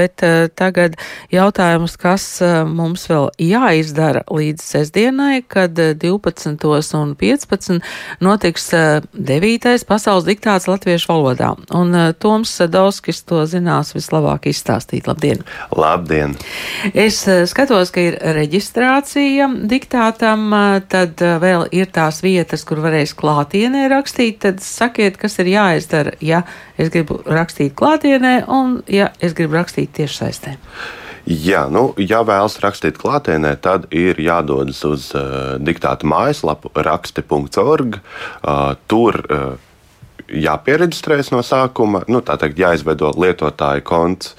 Bet uh, tagad jautājums, kas uh, mums vēl jāizdara līdz sestdienai, kad uh, 12. un 15. notiks uh, 9. pasaules diktāts latviešu valodā. Un uh, Toms Sadauskis to zinās vislabāk izstāstīt. Labdien! Labdien! Es uh, skatos, ka ir reģistrācija diktātam, uh, tad uh, vēl ir tās vietas, kur varēs klātienē rakstīt. Tad sakiet, kas ir jāizdara, ja es gribu rakstīt klātienē un ja es gribu rakstīt tiešsaistē. Jā, nu, ja vēlas rakstīt klātienē, tad ir jādodas uz uh, diktāta mājaslapu raksti.org. Uh, tur uh, jāpiereģistrējas no sākuma, nu, tā teikt, jāizveido lietotāja konts.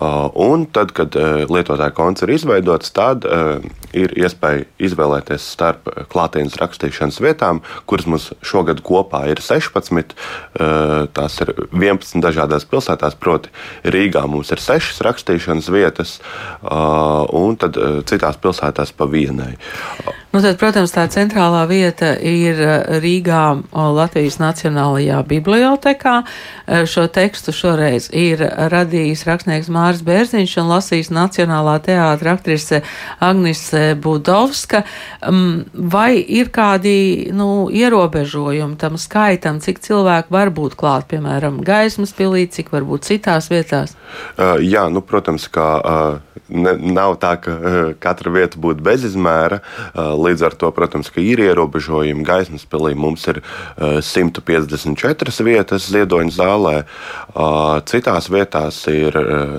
Uh, un tad, kad uh, lietotāja konts ir izveidots, tad uh, ir iespēja izvēlēties starp klātienes rakstīšanas vietām, kuras mums šogad kopā ir 16. Tās ir 11 dažādās pilsētās, proti, Rīgā mums ir 6 rakstīšanas vietas, un tad citās pilsētās pa vienai. Nu, tad, protams, tā centrālā vieta ir Rīgā Latvijas Nacionālajā bibliotekā. Šo tekstu šoreiz ir radījis rakstnieks Māris Bērziņš un lasījis Nacionālā teātra aktrise Agnese Budovska. Vai ir kādi nu, ierobežojumi tam skaitam, cik cilvēku var būt klāt, piemēram, gaismas pilī, cik varbūt citās vietās? Uh, jā, nu, protams, ka uh, ne, nav tā, ka uh, katra vieta būtu bezizmēra. Uh, Līdz ar to, protams, ir ierobežojumi. Gaismas pilī mums ir 154 uh, vietas ziedoņa zālē, citās vietās ir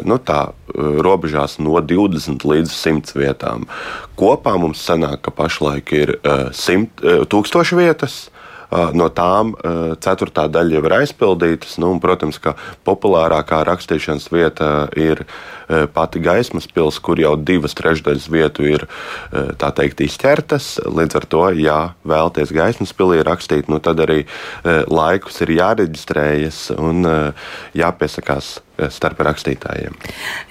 nu, tā, robežās no 20 līdz 100 vietām. Kopā mums sanāk, ka pašlaik ir 100 tūkstoši vietas. No tām ceturtā daļa jau ir aizpildītas. Nu, un, protams, ka populārākā rakstīšanas vieta ir pati gaismas pils, kur jau divas trešdaļas vietu ir teikt, izķertas. Līdz ar to, ja vēlaties gaismas pilī rakstīt, nu, tad arī laikus ir jāreģistrējas un jāpiesakās starp rakstītājiem.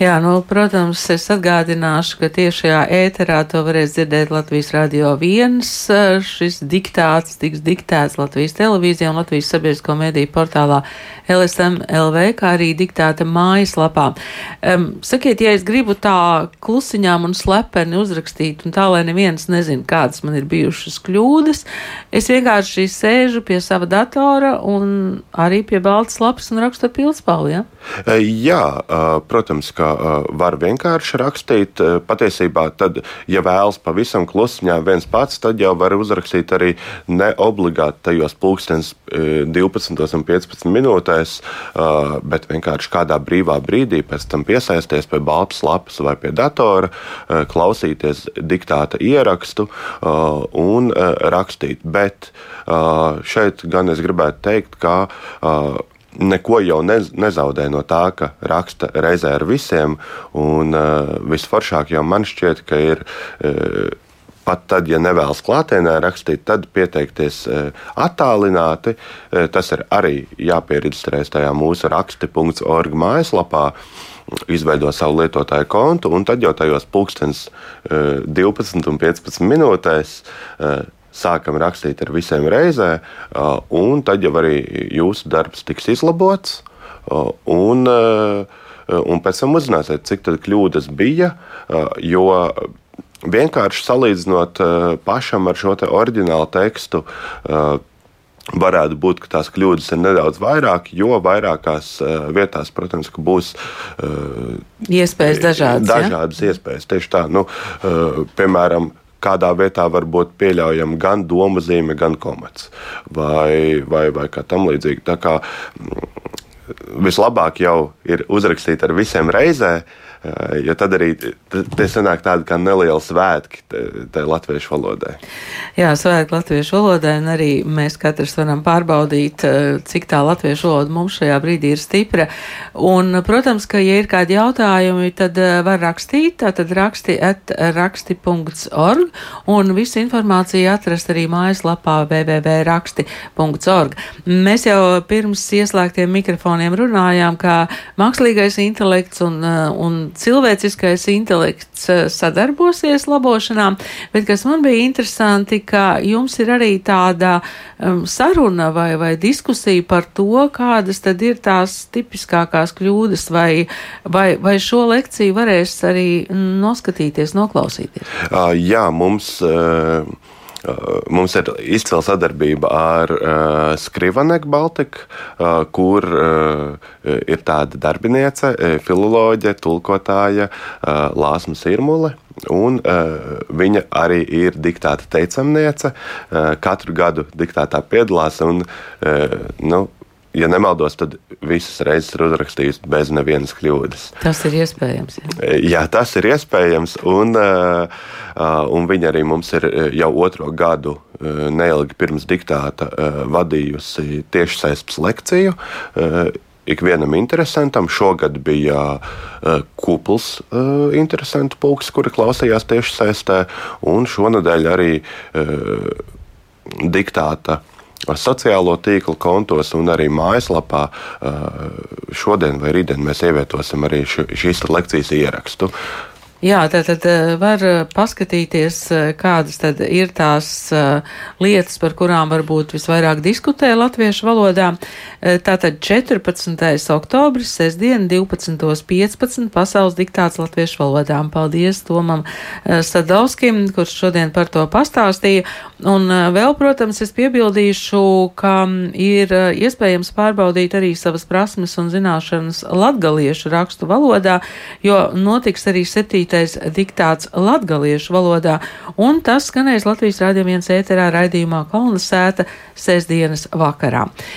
Jā, nu, protams, es atgādināšu, ka tiešajā ēterā to varēs dzirdēt Latvijas radio viens. Šis diktāts tiks diktēts Latvijas televīzijā un Latvijas sabiedrisko mediju portālā LSM LV, kā arī diktāta mājaslapā. Um, sakiet, ja es gribu tā klusiņām un slepeni uzrakstīt, un tā, lai neviens nezina, kādas man ir bijušas kļūdas, es vienkārši sēžu pie sava datora un arī pie baltas lapas un rakstu ar pilspālu, ja? Jā, protams, ka var vienkārši rakstīt. Patiesībā, tad, ja vēlas pavisam klusiņā viens pats, tad jau var uzrakstīt arī ne obligāti tajos pulkstenes 12 un 15 minūtēs, bet vienkārši kādā brīvā brīdī pēc tam piesaisties pie baltas lapas vai pie datora, klausīties diktāta ierakstu un rakstīt. Bet šeit gan es gribētu teikt, ka neko jau nez, nezaudē no tā, ka raksta reizē ar visiem. Un uh, visforšāk jau man šķiet, ka ir. Uh, Pat tad, ja nevēlas klātienē rakstīt, tad pieteikties uh, attālināti. Uh, tas ir arī jāpiereģistrēs tajā mūsu raksti.org mājaslapā izveido savu lietotāju kontu, un tad jau tajos pulkstenis 12 un 15 minūtēs sākam rakstīt ar visiem reizē, un tad jau arī jūsu darbs tiks izlabots. Un, un pēc tam uzzināsiet, cik tādas kļūdas bija. Jo vienkārši salīdzinot pašam ar šo te oriģinālu tekstu, varētu būt, ka tās kļūdas ir nedaudz vairāk, jo vairākās vietās, protams, būs iespējas dažādas. Dažādas ja? iespējas. Tieši tā, nu, piemēram, kādā vietā var būt pieļaujama gan doma zīme, gan komats vai, vai, vai kā tam līdzīgi. Tā kā vislabāk jau ir uzrakstīt ar visiem reizē, Eh, jo tad arī te sanāk tāda kā neliela svētki tai latviešu valodai. Jā, svētki latviešu valodai, un arī mēs katrs varam pārbaudīt, eh, cik tā latviešu valoda mums šajā brīdī ir stipra. Un, protams, ka, ja ir kādi jautājumi, tad eh, var rakstīt, tātad raksti at raksti.org, un visu informāciju atrast arī mājaslapā www.raksti.org. Mēs jau pirms ieslēgtiem mikrofoniem mikrofoniem runājām, ka mākslīgais intelekts un, un cilvēciskais intelekts sadarbosies labošanā, bet kas man bija interesanti, ka jums ir arī tāda um, saruna vai, vai diskusija par to, kādas tad ir tās tipiskākās kļūdas, vai, vai, vai šo lekciju varēs arī noskatīties, noklausīties. Uh, jā, mums. Uh Mums ir izcila sadarbība ar uh, Skrivaneku Baltiku, uh, kur uh, ir tāda darbiniece, filoloģe, tulkotāja uh, Lāsma Sirmule. Un, uh, viņa arī ir diktāta teicamniece. Uh, katru gadu diktātā piedalās. Un, uh, nu, ja nemaldos, tad visas reizes ir uzrakstījusi bez nevienas kļūdas. Tas ir iespējams. Jā, jā tas ir iespējams. Un, uh, un viņa arī mums ir jau otro gadu neilgi pirms diktāta vadījusi tiešsaistes lekciju. Ikvienam interesantam šogad bija kupls interesantu pulks, kuri klausījās tieši saistē, un šonadēļ arī diktāta uh, sociālo tīklu kontos un arī mājaslapā šodien vai rītdien mēs ievietosim arī šīs lekcijas ierakstu. Jā, tad, tad eh, var eh, paskatīties, eh, kādas tad ir tās lietas, par kurām varbūt visvairāk diskutē latviešu valodā. Tātad 14. oktobris, sestdien, 12.15. pasaules diktāts latviešu valodām. Paldies Tomam Sadovskim, kurš šodien par to pastāstīja. Un vēl, protams, es piebildīšu, ka ir iespējams pārbaudīt arī savas prasmes un zināšanas latgaliešu rakstu valodā, jo notiks arī 7 rakstītais diktāts latgaliešu valodā, un tas skanēs Latvijas 1 ēterā raidījumā Kolna sēta sestdienas vakarā.